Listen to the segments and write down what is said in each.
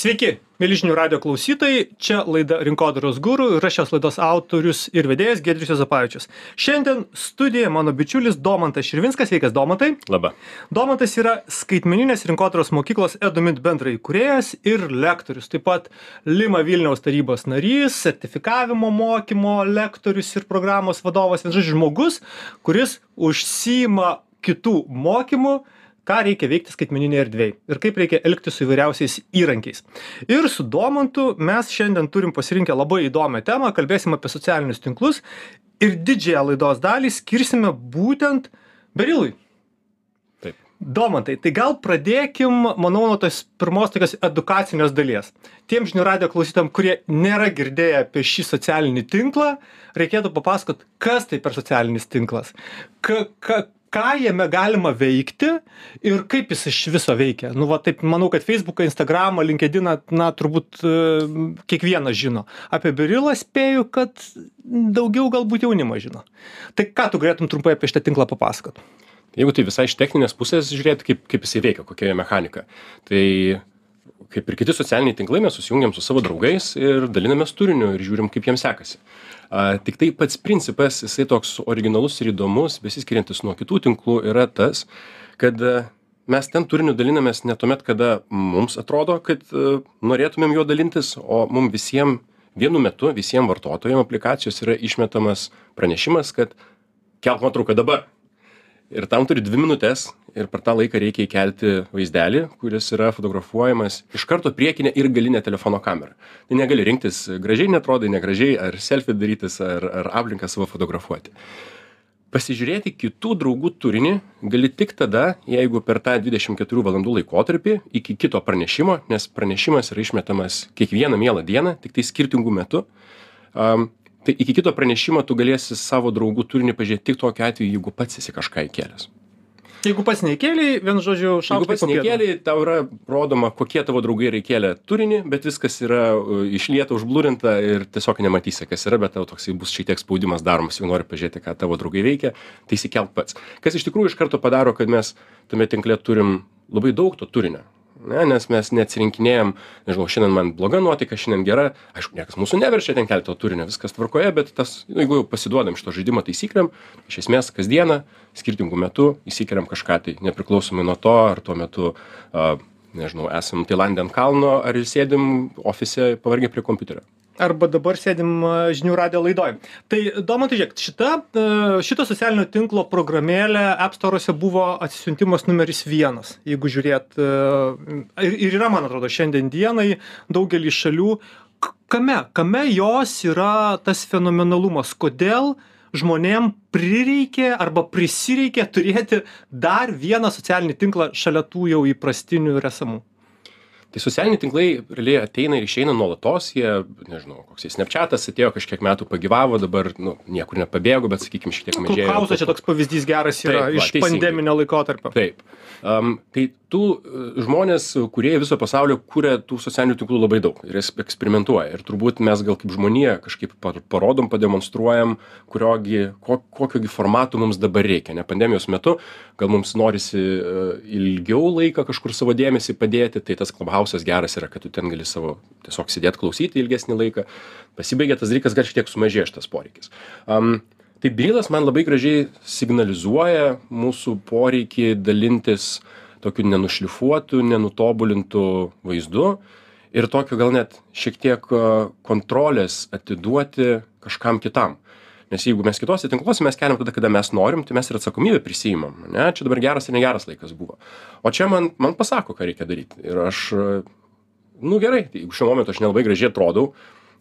Sveiki, mėlyžinių radio klausytojai, čia laida Rinkodaros gurų ir aš šios laidos autorius ir vedėjas Gedrius Zapavičius. Šiandien studijoje mano bičiulis Domantas Širvinskas, sveikas Domantai. Labą. Domantas yra skaitmeninės rinkodaros mokyklos Edumit bendrai kuriejas ir lektorius, taip pat Lima Vilniaus tarybos narys, sertifikavimo mokymo lektorius ir programos vadovas, vienas žmogus, kuris užsima kitų mokymų ką reikia veikti skaitmeninėj erdvėj ir kaip reikia elgtis su įvairiausiais įrankiais. Ir su Domantu mes šiandien turim pasirinkę labai įdomią temą, kalbėsim apie socialinius tinklus ir didžiąją laidos dalį skirsime būtent Berilui. Taip. Domantai, tai gal pradėkim, manau, nuo tos pirmos tokios edukacinės dalies. Tiem žinių radio klausytam, kurie nėra girdėję apie šį socialinį tinklą, reikėtų papasakot, kas tai per socialinis tinklas. Ka, ka, ką jame galima veikti ir kaip jis iš viso veikia. Nu, va, taip, manau, kad Facebooką, Instagramą, LinkedIną, na, turbūt e, kiekvienas žino. Apie Birilą spėju, kad daugiau galbūt jaunimas žino. Tai ką tu galėtum trumpai apie šitą tinklą papasakot? Jeigu tai visai iš techninės pusės žiūrėti, kaip, kaip jisai veikia, kokia jo mechanika. Tai kaip ir kiti socialiniai tinklai, mes susijungiam su savo draugais ir dalinamės turiniu ir žiūrim, kaip jiems sekasi. A, tik tai pats principas, jisai toks originalus ir įdomus, besiskiriantis nuo kitų tinklų, yra tas, kad mes ten turiniu dalinamės ne tuomet, kada mums atrodo, kad a, norėtumėm juo dalintis, o mums visiems vienu metu, visiems vartotojams aplikacijos yra išmetamas pranešimas, kad kelk nuotrauką dabar ir tam turi dvi minutes ir per tą laiką reikia įkelti vaizdelį kuris yra fotografuojamas iš karto priekine ir galine telefono kamera. Tai negali rinktis gražiai neatrodai negražiai ar selfį darytis ar ar aplinką savo fotografuoti. Pasižiūrėti kitų draugų turinį gali tik tada jeigu per tą dvidešim keturių valandų laikotarpį iki kito pranešimo nes pranešimas yra išmetamas kiekvieną mielą dieną tiktai skirtingu metu am tai iki kito pranešimo tu galėsi savo draugų turinį pažiūrėt tik tokiu atveju jeigu pats esi kažką įkėlęs. Jeigu pats neįkėlei, vienu žodžiu, jeigu šaukštai pats neįkėlei tau yra rodoma kokie tavo draugai yra įkėlę turinį bet viskas yra uh, išlieta užblurinta ir tiesiog nematysi kas yra bet tau toksai bus šiek tiek spaudimas daromas jeigu nori pažiūrėti ką tavo draugai veikia tai įsikelk pats. Kas iš tikrųjų iš karto padaro kad mes tame tinkle turim labai daug to turinio ne nes mes neatsirinkinėjam nežinau šiandien man bloga nuotaika šiandien gera. Aišku niekas mūsų neverčia ten kelt to turinio viskas tvarkoje bet tas nu, jeigu jau pasiduodam šito žaidimo taisyklėm iš esmės kasdieną skirtingu metu įsikeliam kažką tai nepriklausomai nuo to ar tuo metu a nežinau esam tailande ant kalno ar sėdim ofise pavargę prie kompiuterio arba dabar sėdim a, žinių radio laidoj. Tai Domantai, žiūrėk, šita, a, šito socialinio tinklo programėlė App Store'ose buvo atsisiuntimas numeris vienas, jeigu žiūrėt. a, Ir, ir yra, man atrodo, šiandien dienai daugelį šalių. Kame, kame jos yra tas fenomenalumas? Kodėl žmonėm prireikė arba prisireikė turėti dar vieną socialinį tinklą šalia tų jau įprastinių ir esamų? Tai socialiniai tinklai realiai ateina ir išeina nuolatos jie nežinau koks jis snapčiatas atėjo kažkiek metų pagyvavo dabar nu niekur nepabėgo bet sakykim šiek tiek mažėjo Klausa čia toks pavyzdys geras yra Taip, va, iš teisingai. pandeminio laikotarpio. Taip. Um, tai tų uh, žmonės, kurie viso pasaulio kūrė tų socialinių tinklų labai daug ir es- eksperimentuoja. Ir turbūt mes gal kaip žmonija kažkaip par- parodom, pademonstruojam, kuriogi, ko, kokiogi formatų mums dabar reikia. Ne pandemijos metu, gal mums norisi uh, ilgiau laiką kažkur savo dėmesį padėti, tai tas klubhausas geras yra, kad tu ten gali savo tiesiog sėdėti, klausyti ilgesnį laiką. Pasibaigia tas dalykas, gal šiek tiek sumažėjo šitas poreikis. Um, tai brylas man labai gražiai signalizuoja mūsų poreikį dalintis tokiu nenušlifuotu nenutobulintu vaizdu ir tokiu gal net šiek tiek kontrolės atiduoti kažkam kitam nes jeigu mes kituose tinkluose mes keliam tada kada mes norim tai mes ir atsakomybę prisiimam ane? Čia dabar geras ir negeras laikas buvo. O čia man man pasako ką reikia daryt ir aš nu gerai tai jeigu šiuo momentu aš nelabai gražiai atrodau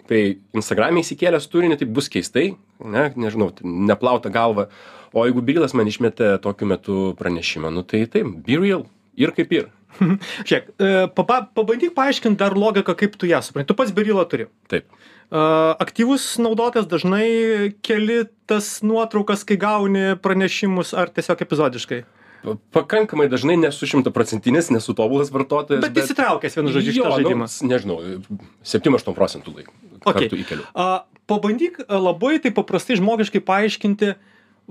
tai instagrame įsikėlęs turinį tai bus keistai ne nežinau neplauta galva. O jeigu bylas man išmetė tokiu metu pranešimą nu tai taip be real ir kaip ir Žiūrėk, e, paba, pabandyk paaiškinti dar logiką, kaip tu ją supranti. Tu pats berilą turi. taip E, Aktyvus naudotojas dažnai keli tas nuotraukas, kai gauni pranešimus, ar tiesiog epizodiškai. Pa- pakankamai dažnai nesu šimtaprocentinis nesu tobulas vartotojas Bet įsitraukęs vienu žodžiu šitą Jo, nu, žaidimą. nežinau septym aštuom procentų laiko Okay. A, pabandyk a, labai tai paprastai žmogiškai paaiškinti,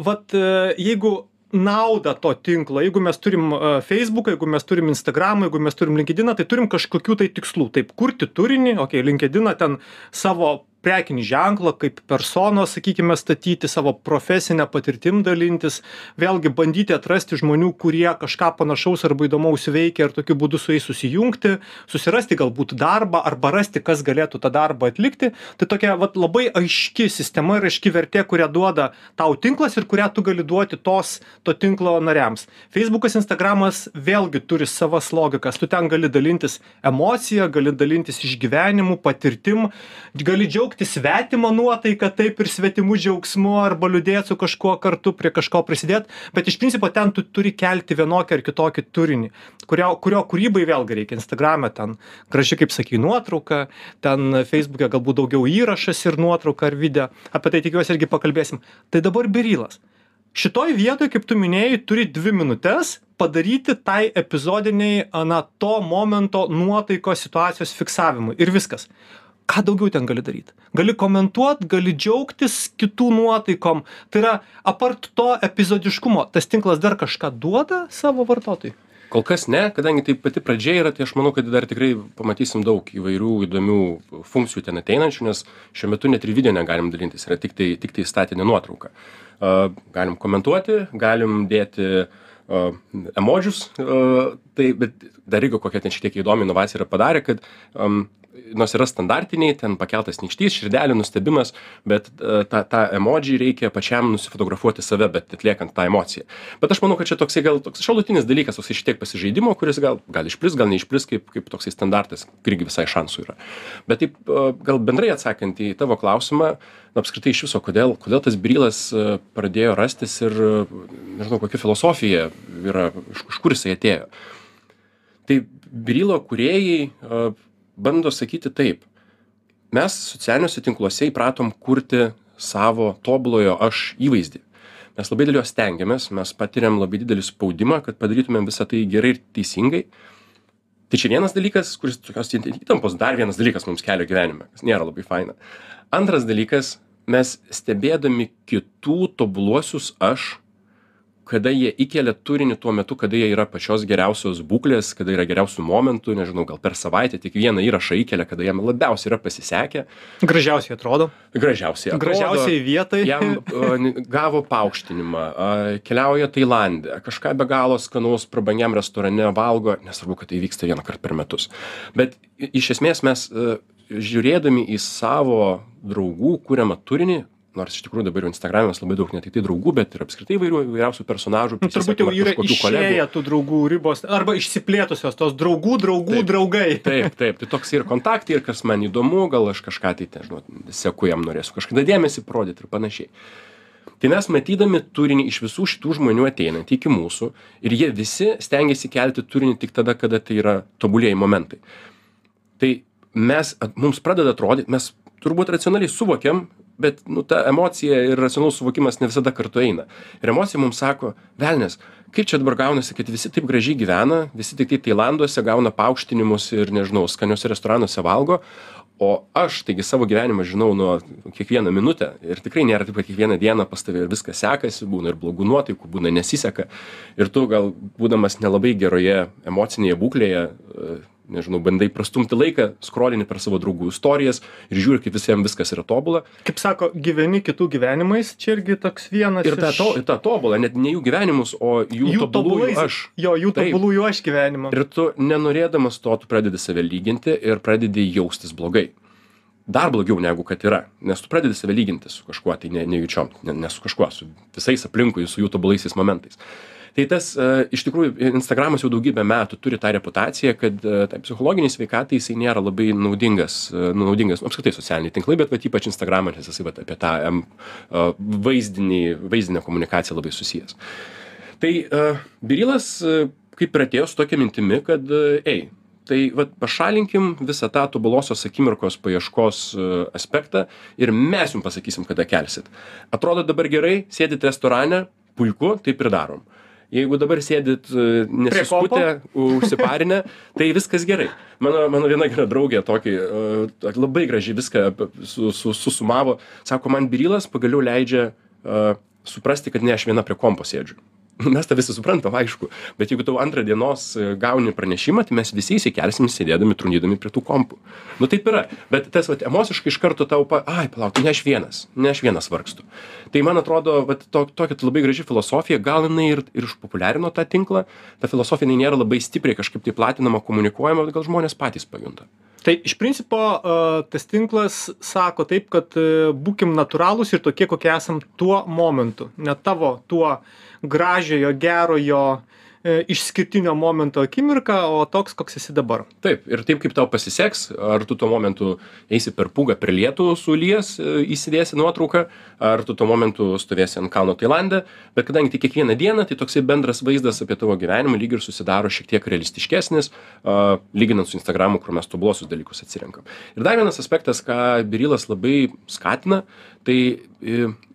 vat e, jeigu naudą to tinklo. Jeigu mes turim feisbuką jeigu mes turim instagramą jeigu mes turim linkediną tai turim kažkokių tai tikslų. Taip kurti turinį okei linkediną ten savo prekinį ženklą kaip personos sakykime statyti savo profesine patirtim dalintis vėlgi bandyti atrasti žmonių kurie kažką panašaus arba įdomaus veikia ir tokiu būdu su jais susijungti susirasti galbūt darbą arba rasti kas galėtų tą darbą atlikti. Tai tokia vat labai aiški sistema ir aiški vertė kurią duoda tau tinklas ir kurią tu gali duoti tos to tinklo nariams. Feisbukas instagramas vėlgi turi savas logikas. Tu ten gali dalintis emocija gali dalintis išgyvenimu patirtim gali džiaugtis džiaugtis svetimo nuotaika taip ir svetimu džiaugsmu arba liūdėt su kažkuo kartu prie kažko prisidėt bet iš principo ten tu turi kelti vienokį ar kitokį turinį kurio kurio kūrybai vėlgi reikia. Instagrame ten graži kaip sakei nuotrauka ten feisbuke galbūt daugiau įrašas ir nuotrauka ar video. Apie tai tikiuosi irgi pakalbėsim. Tai dabar birilas. Šitoj vietoj kaip tu minėjai turi dvi minutes padaryti tai epizodinei na to momento nuotaikos situacijos fiksavimui. Ir viskas ką daugiau ten gali daryt? Gali komentuot gali džiaugtis kitų nuotaikom. Tai yra apart to epizodiškumo tas tinklas dar kažką duoda savo vartotojui? Kol kas ne kadangi tai pati pradžia yra tai aš manau kad dar tikrai pamatysim daug įvairių įdomių funkcijų ten ateinančių nes šiuo metu net ir video negalim dalintis yra tiktai tiktai statinė nuotrauka. A galim komentuoti galim dėti a emodžius a tai bet dar irgi kokia ten šiek tiek įdomi inovacija yra padarę kad am nors yra standartiniai ten pakeltas nykštys širdelių nustebimas bet e, tą tą emodžį reikia pačiam nusifotografuoti save bet atliekant tą emociją. Bet aš manau kad čia toksai gal toks šalutinis dalykas toksai šiek tiek pasižaidimo kuris gal gal išplis gal neišplis kaip kaip toksai standartas irgi visai šansų yra. Bet taip e, gal bendrai atsakant į tavo klausimą na apskritai iš viso kodėl kodėl tas brylas e, pradėjo rastis ir nežinau kokia filosofija yra iš iš kur jisai atėjo. Tai brylo kūrėjai bando sakyti taip. Mes socialiniuose tinkluose įpratom kurti savo tobulojo aš įvaizdį. Mes labai dėl jo stengiamės mes patiriam labai didelį spaudimą kad padarytumėm visa tai gerai ir teisingai. Tai čia vienas dalykas kuris tokios įtampos dar vienas dalykas mums kelia gyvenime kas nėra labai faina. Antras dalykas mes stebėdami kitų tobuluosius aš kada jie įkelia turinį tuo metu kada jie yra pačios geriausios būklės kada yra geriausiu momentu nežinau gal per savaitę tik vieną įrašą įkelia kada jam labiausiai yra pasisekę. Gražiausiai atrodo. Gražiausiai atrodo. Gražiausiai vietoj jam gavo paaukštinimą keliauja tailande kažką be galo skanaus prabangiam restorane valgo nesvarbu kad tai vyksta vienąkart per metus. Bet iš esmės mes a, žiūrėdami į savo draugų kuriamą turinį nors iš tikrųjų dabar jau instagrame mes labai daug ne tiktai draugų bet ir apskritai įvairių įvairiausių personažų nu, turbūt jau yra išėję tų draugų ribos arba išsiplėtusios tos draugų draugų draugai. Taip taip tai toks ir kontaktai ir kas man įdomu gal aš kažką tai nežinau seku jam norėsiu kažkada dėmesį parodyt ir panašiai. Tai mes matydami turinį iš visų šitų žmonių ateinantį iki mūsų ir jie visi stengiasi kelti turinį tik tada kada tai yra tobulieji momentai. Tai mes mums pradeda atrodyt mes turbūt racionaliai suvokiam bet nu ta emocija ir racionalus suvokimas ne visada kartu eina. Ir emocija mums sako velnias kaip čia dabar gaunasi kad visi taip gražiai gyvena visi tiktai tailanduose gauna paaukštinimus ir nežinau skaniuose restoranuose valgo o aš taigi savo gyvenimą žinau nuo kiekvieną minutę ir tikrai nėra taip kad kiekvieną dieną pas tave ir viskas sekasi būna ir blogų nuotaikų būna nesiseka. Ir tu gal būdamas nelabai geroje emocinėje būklėje nežinau bandai prastumti laiką skrolini per savo draugų istorijas ir žiūri kaip visiem viskas yra tobula. Kaip sako gyveni kitų gyvenimais čia irgi toks vienas ir tą to tą tobulą net ne jų gyvenimus o jų, jų tobulųjų aš. jo jų tobulųjų aš gyvenimą ir tu nenorėdamas to tu pradedi save lyginti ir pradedi jaustis blogai. Dar blogiau negu kad yra nes tu pradedi save lyginti su kažkuo tai ne nejučiom ne ne su kažkuo su visais aplinkui su jų tobulaisiais momentais tai tas e, iš tikrųjų instagramas jau daugybę metų turi tą reputaciją kad e, tai psichologinei sveikatai jisai nėra labai naudingas e, naudingas nu, apskritai socialiniai tinklai bet vat ypač instagramas nes jisai vat apie tą em vaizdinį vaizdinę komunikaciją labai susijęs. Tai birilas kaip ir atėjo su tokia mintimi kad ei tai vat pašalinkim visą tą tobulosios akimirkos paieškos aspektą ir mes jum pasakysim kada kelsit. Atrodo dabar gerai sėdit restorane puiku taip ir darom jeigu dabar sėdit e, nesiskutę užsiparinę tai viskas gerai. Mano mano viena gera draugė tokį e, labai gražiai viską susumavo. Sako man birilas pagaliau leidžia a, suprasti kad ne aš viena prie kompo sėdžiu mes tą visi suprantam aišku bet jeigu tau antrą dienos e, gauni pranešimą tai mes visi įsikelsim sėdėdami trukdydami prie tų kompų. Nu taip yra bet tas vat emociškai iš karto tau pa ai palauk ne aš vienas ne aš vienas vargstu. Tai man atrodo vat to tokia labai graži filosofija gal jinai ir ir išpopuliarino tą tinklą ta filosofija nėra labai stipriai kažkaip tai platinama komunikuojama bet gal žmonės patys pajunta Tai iš principo tas tinklas sako taip, kad e, būkim natūralūs ir tokie, kokie esam tuo momentu, ne tavo tuo gražiojo, gerojo, E, išskirtinio momento akimirka, o toks, koks esi dabar. Taip, ir taip kaip tau pasiseks, ar tu tuo momentu eisi per pūgą per lietų su lies, e, įsidėsi nuotrauką, ar tu tuo momentu stovėsi ant kalno Tailandė, bet kadangi tai kiekvieną dieną, tai toksai bendras vaizdas apie tavo gyvenimą lyg ir susidaro šiek tiek realistiškesnis, lyginant su Instagramu, kur mes tobulosius dalykus atsirenkam. Ir dar vienas aspektas, ką Birilas labai skatina, tai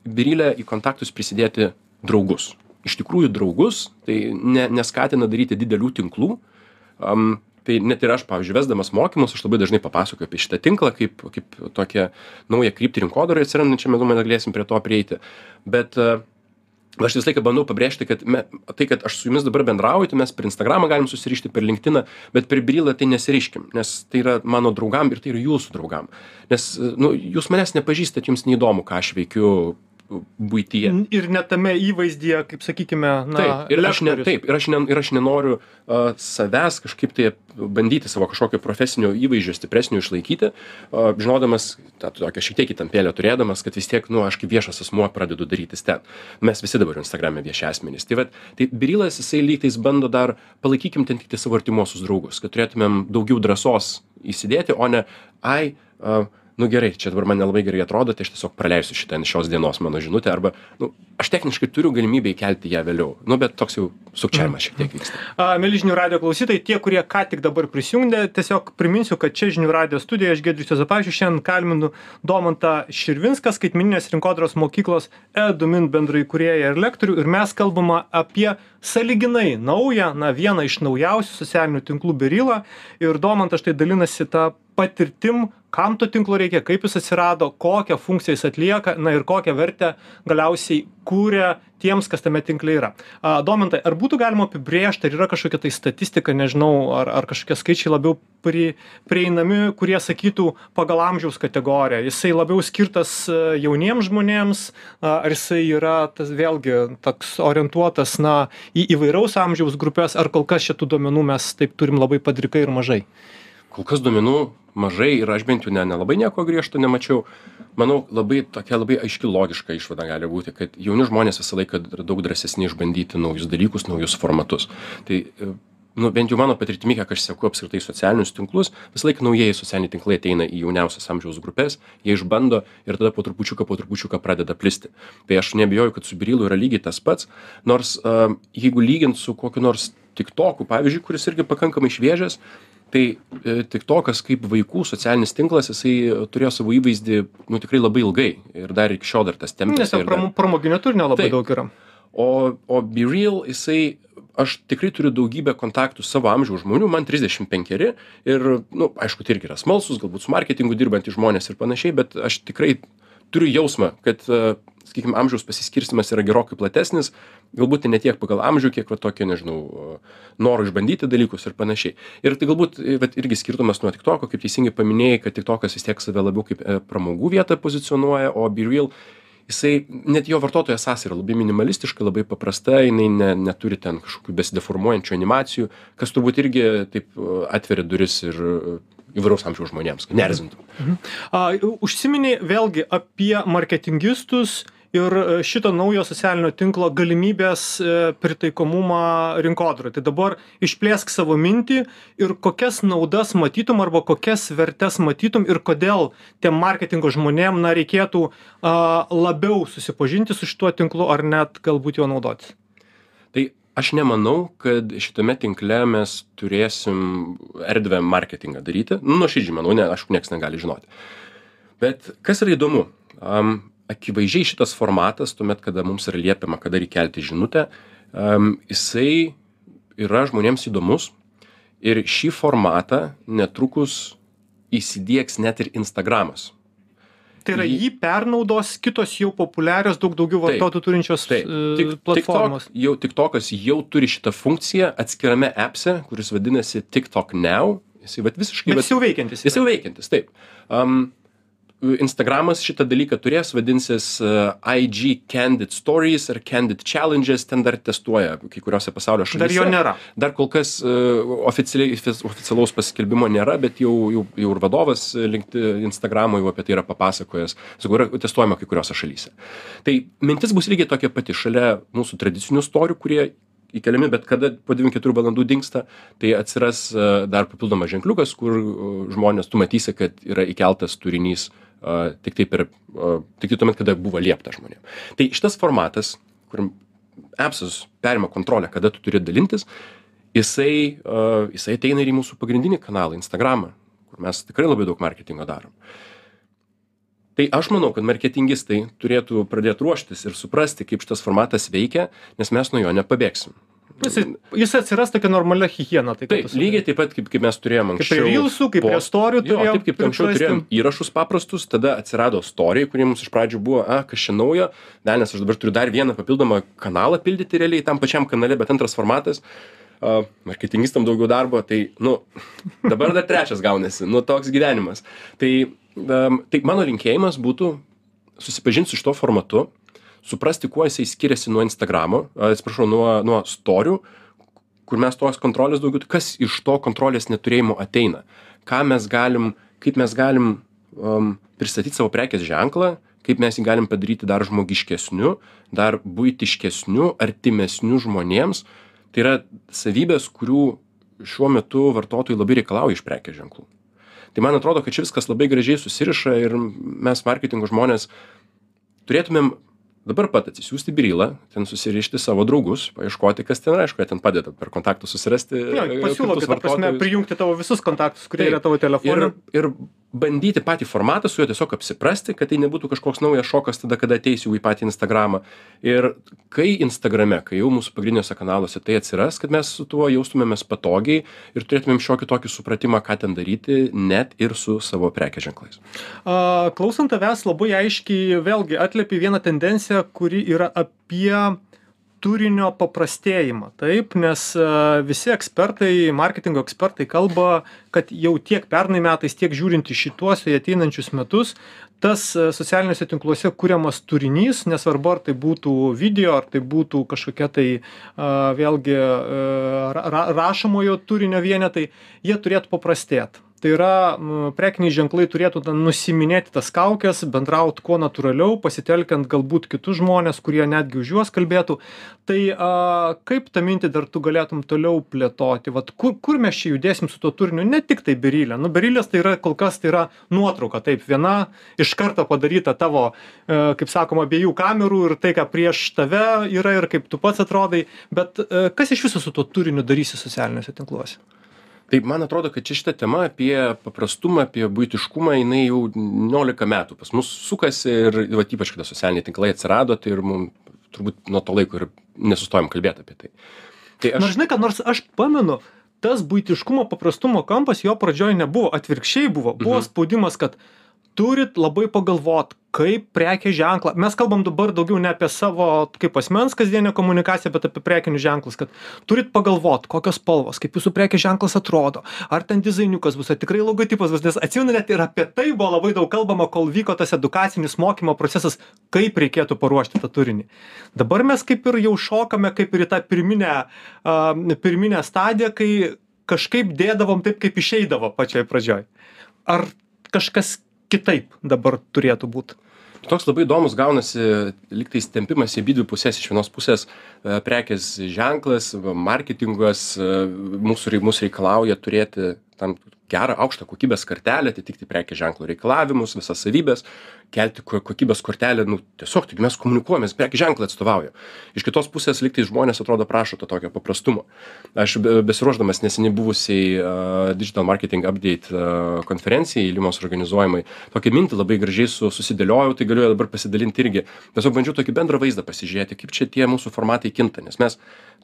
Birilė į kontaktus prisidėti draugus iš tikrųjų draugus, tai ne, neskatina daryti didelių tinklų. Um, tai net ir aš, pavyzdžiui, vesdamas mokymus, aš labai dažnai papasakoju apie šitą tinklą, kaip, kaip tokią naują kryptį rinkodarai atsirandančią, manau, mes galėsim prie to prieiti. Bet uh, aš visą laiką bandau pabrėžti, kad me, tai, kad aš su jumis dabar bendrauju, tai mes per Instagramą galim susirišti, per LinkedIn, bet per Brilą tai nesiriškim, nes tai yra mano draugam ir tai yra jūsų draugam. Nes nu, jūs manęs nepažįstat, jums neįdomu, ką aš veikiu buityje. Ir net tame įvaizdyje, kaip sakykime, na, taip, ir aš, ne, taip, ir aš, ne, ir aš nenoriu uh, savęs kažkaip tai bandyti savo kažkokio profesinio įvaizdžio stipresnio išlaikyti, uh, žinodamas, tą tokią šiek tiek įtampėlę turėdamas, kad vis tiek, nu, aš kaip viešas asmuo pradedu darytis ten. Mes visi dabar Instagram'e vieši asmenys. Tai, vat, tai Birilas, jisai lygtais bando dar, palaikykim ten tik tai savo artimuosius draugus, kad turėtumėm daugiau drąsos įsidėti, o ne, ai, uh, nu gerai čia dabar man nelabai gerai atrodo tai aš tiesiog praleisiu šitą šios dienos mano žinutę arba nu aš techniškai turiu galimybę įkelti ją vėliau. Nu bet toks jau sukčiavimas šiek tiek vyksta. Mieli žinių radijo klausytojai tie kurie ką tik dabar prisijungė tiesiog priminsiu kad čia žinių radijo studija aš giedrius juozapavičius šiandien kalbinu domantą širvinską skaitmeninės rinkodaros mokyklos edumint bendraįkūrėją ir lektorių ir mes kalbama apie sąlyginai naują na vieną iš naujausių socialinių tinklų berilą ir domantas štai dalinasi ta patirtim kam to tinklo reikia kaip jis atsirado kokią funkciją jis atlieka na ir kokią vertę galiausiai kuria tiems kas tame tinkle yra. A domantai ar būtų galima apibrėžt ar yra kažkokia tai statistika nežinau ar ar kažkokie skaičiai labiau pri prieinami kurie sakytų pagal amžiaus kategoriją? Jisai labiau skirtas jauniems žmonėms ar jisai yra tas vėlgi toks orientuotas na į įvairaus amžiaus grupes ar kol kas čia tų duomenų mes taip turim labai padrikai ir mažai kol kas duomenų mažai ir aš bent jau ne nelabai nieko griežto nemačiau. Manau labai tokia labai aiški logiška išvada gali būti kad jauni žmonės visą laiką daug drąsesni išbandyti naujus dalykus naujus formatus. Tai e, nu bent jau mano patirtimi kiek aš seku apskritai socialinius tinklus visąlaik naujieji socialiniai tinklai ateina į jauniausias amžiaus grupes jie išbando ir tada po trupučiuką po trupučiuką pradeda plisti. Tai aš neabejoju kad su birilu yra lygiai tas pats nors a jeigu lygint su kokiu nors tiktoku pavyzdžiui kuris irgi pakankamai šviežias tai e, tiktokas kaip vaikų socialinis tinklas jisai turėjo savo įvaizdį nu tikrai labai ilgai ir dar iki šiol dar tas tempiasi. Nes ten pram, pramoginio turinio labai daug yra. O, o Be Real jisai aš tikrai turiu daugybę kontaktų savo amžiaus žmonių, man 35 ir, na, nu, aišku, tai irgi yra smalsus, galbūt su marketingu dirbantys žmonės ir panašiai, bet aš tikrai turiu jausmą, kad, sakykime, amžiaus pasiskirstimas yra gerokai platesnis, galbūt ne tiek pagal amžių, kiek va tokio, nežinau, noro išbandyti dalykus ir panašiai. Ir tai galbūt vat, irgi skirtumas nuo TikToko, kaip teisingai paminėjai, kad TikTokas vis tiek save labiau kaip e, pramogų vietą pozicionuoja, o BeReal jisai net jo vartotojo sąsaja yra labai minimalistiška, labai paprasta, jinai ne, neturi ten kažkokių besideformuojančių animacijų, kas turbūt irgi taip atveria duris ir įvairaus amžiaus žmonėms, kad. Mhm. mhm. Užsiminiai vėlgi apie marketingistus ir e, šito naujo socialinio tinklo galimybės e, pritaikomumą rinkodarai tai dabar išplėsk savo mintį ir kokias naudas matytum arba kokias vertes matytum ir kodėl tiem marketingo žmonėm na reikėtų a labiau susipažinti su šituo tinklu ar net galbūt juo naudotis. Tai aš nemanau kad šitame tinkle mes turėsim erdvę marketingą daryti. Nu nuoširdžiai manau ne aišku nieks negali žinoti. Bet kas yra įdomu? Am akivaizdžiai šitas formatas tuomet kada mums yra liepiama kada reik kelti žinutę am jisai yra žmonėms įdomus ir šį formatą netrukus įsidiegs net ir instagramas Tai yra jį pernaudos kitos jau populiarios, daug daugiau vartotojų turinčios Taip, e, tik, platformos. TikTok, jau, TikTokas jau turi šitą funkciją atskirame appse, kuris vadinasi TikTok Now. Jisai vat visiškai... Bet jis jau veikiantis. Jis jau veikiantis, taip. Um, Instagramas šitą dalyką turės, vadinsis uh, IG Candid Stories ar Candid Challenges, ten dar testuoja kai kuriuose pasaulio šalyse. Dar jo nėra. Dar kol kas oficialiai, oficialaus paskelbimo nėra, bet jau, jau, jau ir vadovas Instagramo jau apie tai yra papasakojęs. Sakau, yra testuojama kai kuriuose šalyse. Tai mintis bus lygiai tokia pati šalia mūsų tradicinių storių, kurie įkeliami, bet kada po 24 valandų dinksta, tai atsiras uh, dar papildomas ženkliukas, kur žmonės, tu matysi, kad yra įkeltas turinys uh, tik tai per, uh, tik tai tuomet, kada buvo liepta žmonėms. Tai šitas formatas, kur appsas perima kontrolę, kada tu turi dalintis, jisai, jisai ateina ir į mūsų pagrindinį kanalą, Instagramą, kur mes tikrai labai daug marketingo darom. Tai aš manau, kad marketingistai turėtų pradėti ruoštis ir suprasti, kaip šitas formatas veikia, nes mes nuo jo nepabėgsim. Jis, jis atsiras tokia normalia higiena. Tai Taip, lygiai taip pat, kaip, kaip mes turėjom Kaip anksčiau. prie Reelsų, kaip prie storių Jo, turėjom taip kaip anksčiau priprasti. turėjom įrašus paprastus, tada atsirado story, kurie mums iš pradžių buvo, a, kas čia naujo, ne, nes aš dabar turiu dar vieną papildomą kanalą pildyti realiai tam pačiam kanale, bet antras formatas, uh, marketingistam daugiau darbo, tai, nu, dabar dar trečias gaunasi, nu, toks gyvenimas. Tai, um, tai mano linkėjimas būtų susipažinti su šito formatu, suprasti, kuo jisai skiriasi nuo Instagramo, atsiprašau, nuo, nuo storių, kur mes tos kontrolės daugiau, kas iš to kontrolės neturėjimo ateina, ką mes galim, kaip mes galim um, pristatyti savo prekės ženklą, kaip mes jį galim padaryti dar žmogiškesniu, dar būtiškesniu, artimesniu žmonėms. Tai yra savybės, kurių šiuo metu vartotojai labai reikalauja iš prekės ženklų. Tai man atrodo, kad čia viskas labai gražiai susiriša ir mes marketingo žmonės turėtumėm dabar pat atsisiųsti birylą, ten susirišti savo draugus, paieškoti, kas ten aišku, jie ten padeda per kontaktus susirasti. Jo, e, pasiūlo, ta prasme, prijungti tavo visus kontaktus, kurie yra tavo telefone. Ir, ir bandyti patį formatą su juo tiesiog apsiprasti, kad tai nebūtų kažkoks naujas šokas tada, kada ateis jau į patį Instagramą. Ir kai Instagrame, kai jau mūsų pagrindiniuose kanaluose tai atsiras, kad mes su tuo jaustumėmės patogiai ir turėtumėm šiokį tokį supratimą, ką ten daryti, net ir su savo prekės ženklais. A, Klausant tavęs labai aiškiai vėlgi atliepi vieną tendenciją, kuri yra apie turinio paprastėjimą. Taip, nes a, visi ekspertai, marketingo ekspertai kalba, kad jau tiek pernai metais, tiek žiūrint į šituos į ateinančius metus, tas a, socialiniuose tinkluose kuriamas turinys, nesvarbu ar tai būtų video, ar tai būtų kažkokia tai a, vėlgi a, ra, ra, rašomojo turinio vienetai, jie turėtų paprastėti. Tai yra m, prekiniai ženklai turėtų ten nusiminėti tas kaukės, bendrauti kuo natūraliau, pasitelkiant galbūt kitus žmonės, kurie netgi už juos kalbėtų. Tai a, kaip tą mintį dar tu galėtum toliau plėtoti? Vat, kur, kur mes čia judėsim su tuo turiniu? Ne tik tai berylė. Nu, berylės tai yra kol kas tai yra nuotrauka. Taip, viena iš karto padaryta tavo, e, kaip sakoma, abiejų kamerų ir tai, ką prieš tave yra ir kaip tu pats atrodai. Bet e, kas iš viso su tuo turiniu darysi socialiniuose tinkluose? Tai man atrodo, kad čia šita tema apie paprastumą, apie būtiškumą, jinai jau 19 metų pas mus sukasi ir va, ypač kada socialiniai tinklai atsirado, tai ir mums turbūt nuo to laiko ir nesustojom kalbėti apie tai. Tai Aš... Nors žinai, kad nors aš pamenu, tas būtiškumo paprastumo kampas jo pradžioje nebuvo, atvirkščiai buvo. Buvo Mhm. spaudimas, kad turit labai pagalvot, kaip prekės ženklą. Mes kalbam dabar daugiau ne apie savo kaip asmens kasdienę komunikaciją, bet apie prekinius ženklus, kad turit pagalvot, kokios spalvos, kaip jūsų prekės ženklas atrodo, ar ten dizainiukas bus, ar tikrai logotipas bus, nes atsimenu net ir apie tai buvo labai daug kalbama, kol vyko tas edukacinis mokymo procesas, kaip reikėtų paruošti tą turinį. Dabar mes kaip ir jau šokame kaip ir į tą pirminę, uh, pirminę stadiją, kai kažkaip dėdavom taip, kaip išeidavo pačioj pradžioj. Ar kažkas kitaip dabar turėtų būti? toks labai įdomus gaunasi lygtais tempimas į abidvi pusės. Iš vienos pusės e, prekės ženklas, marketingas e, mūsų, mūsų reikalauja turėti tam gerą aukštą kokybės kartelę, atitikti prekės ženklo reikalavimus, visas savybės, kelti ko- kokybės kortelę, nu tiesiog, taigi mes komunikuojame, mes prekės ženklą atstovauja. Iš kitos pusės lygtais žmonės atrodo prašo to tokio paprastumo. Aš be- besiruošdamas neseniai buvusiai uh, Digital Marketing Update uh, konferencijai, Limos organizuojamai, tokią mintį labai gražiai su, susidėliojau, tai galiu dabar pasidalinti irgi. Tiesiog bandžiau tokį bendrą vaizdą pasižiūrėti, kaip čia tie mūsų formatai kinta, nes mes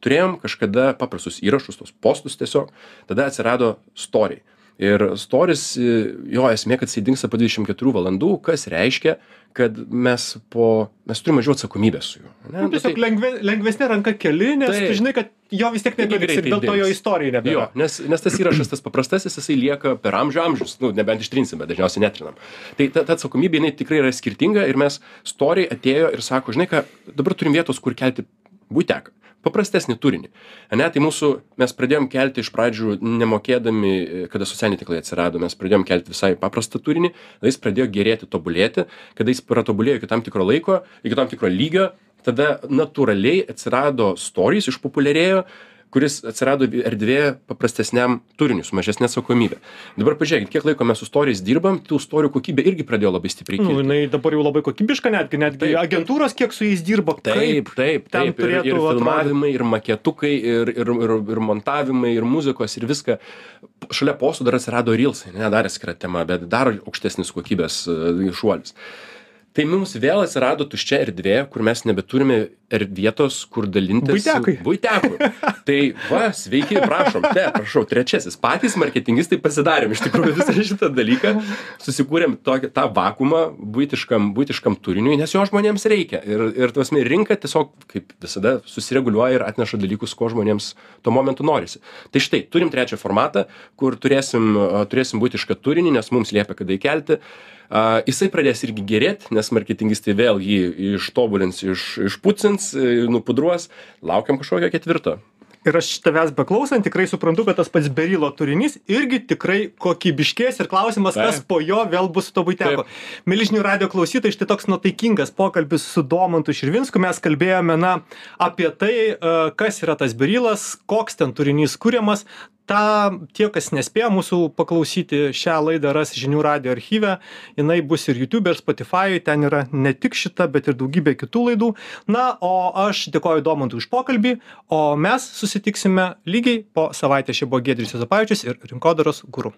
turėjom kažkada paprastus įrašus, tos postus tiesiog, tada atsirado storiai. Ir storis jo esmė kad jisai dingsta po dvidešim keturių valandų kas reiškia kad mes po mes turim mažiau atsakomybės su juo ane Nu, tiesiog lengve, lengvesnė ranka keli, nes tu žinai, kad jo vis tiek nebeliks ir dėl to jo Jo, nebėra. nes, nes tas įrašas, tas paprastasis, jisai lieka per amžių amžius, nu, nebent ištrinsim, bet dažniausiai netrinam. Tai ta, ta atsakomybė, jinai tikrai yra skirtinga ir mes storiai atėjo ir sako, žinai ką, dabar turim vietos, kur kelti būteką. Paprastesnį turinį. Ne, tai mūsų, mes pradėjom kelti iš pradžių nemokėdami, kada socialiniai tinklai atsirado, mes pradėjom kelti visai paprastą turinį, tada jis pradėjo gerėti, tobulėti, kada jis pratobulėjo iki tam tikro laiko, iki tam tikro lygio, tada natūraliai atsirado stories, išpopuliarėjo, kuris atsirado erdvė paprastesniam turiniui, su mažesnė atsakomybė. Dabar pažiūrėkit, kiek laiko mes su stories dirbam, tų storijų kokybė irgi pradėjo labai stipriai Nu, kilti. jinai dabar jau labai kokybiška, netgi, netgi Taip. agentūros, kiek su jais dirba. Taip, taip, taip. Ir, ir filmavimai, ir maketukai, ir, ir, ir, ir montavimai, ir muzikos, ir viską. Šalia postų dar atsirado Reelsai, ne dar atskira tema, bet dar aukštesnis kokybės e, šuolis. Tai mums vėl atsirado tuščia erdvė, kur mes nebeturime er vietos, kur dalintis. Buitekui. Tai va, sveiki, prašom, te, prašau, trečiasis. Patys marketingistai pasidarėm iš tikrųjų visą šitą dalyką, susikūrėm tokį, tą vakumą būtiškam, būtiškam turiniui, nes jo žmonėms reikia. Ir, ir tuosme, rinka tiesiog, kaip visada, susireguliuoja ir atneša dalykus, ko žmonėms tuo momentu norisi. Tai štai, turim trečią formatą, kur turėsim, turėsim būtišką turinį, nes mums liepia kada įkelti. Uh, jisai pradės irgi gerėti, nes marketingistai vėl jį ištobulins, iš, išpucins, e, nupudruos. Laukiam kažkokio ketvirto. Ir aš tavęs beklausant tikrai suprantu, kad tas pats Berilo turinys irgi tikrai kokybiškės ir klausimas, kas Taip. po jo vėl bus su to būteko. Milžinių radio klausytojai, štai toks nuotaikingas pokalbis su Domantu Širvinsku. Mes kalbėjome na, apie tai, e, kas yra tas Berilas, koks ten turinys kūriamas. Ta, tie, kas nespėjo mūsų paklausyti, šią laidą ras žinių radio archyve. Jinai bus ir YouTube, ir Spotify. Ten yra ne tik šita, bet ir daugybė kitų laidų. Na, o aš dėkoju Domantui už pokalbį, o mes susitiksime lygiai po savaitės. Čia buvo Gedris Jozapavičius ir Rinkodaros guru.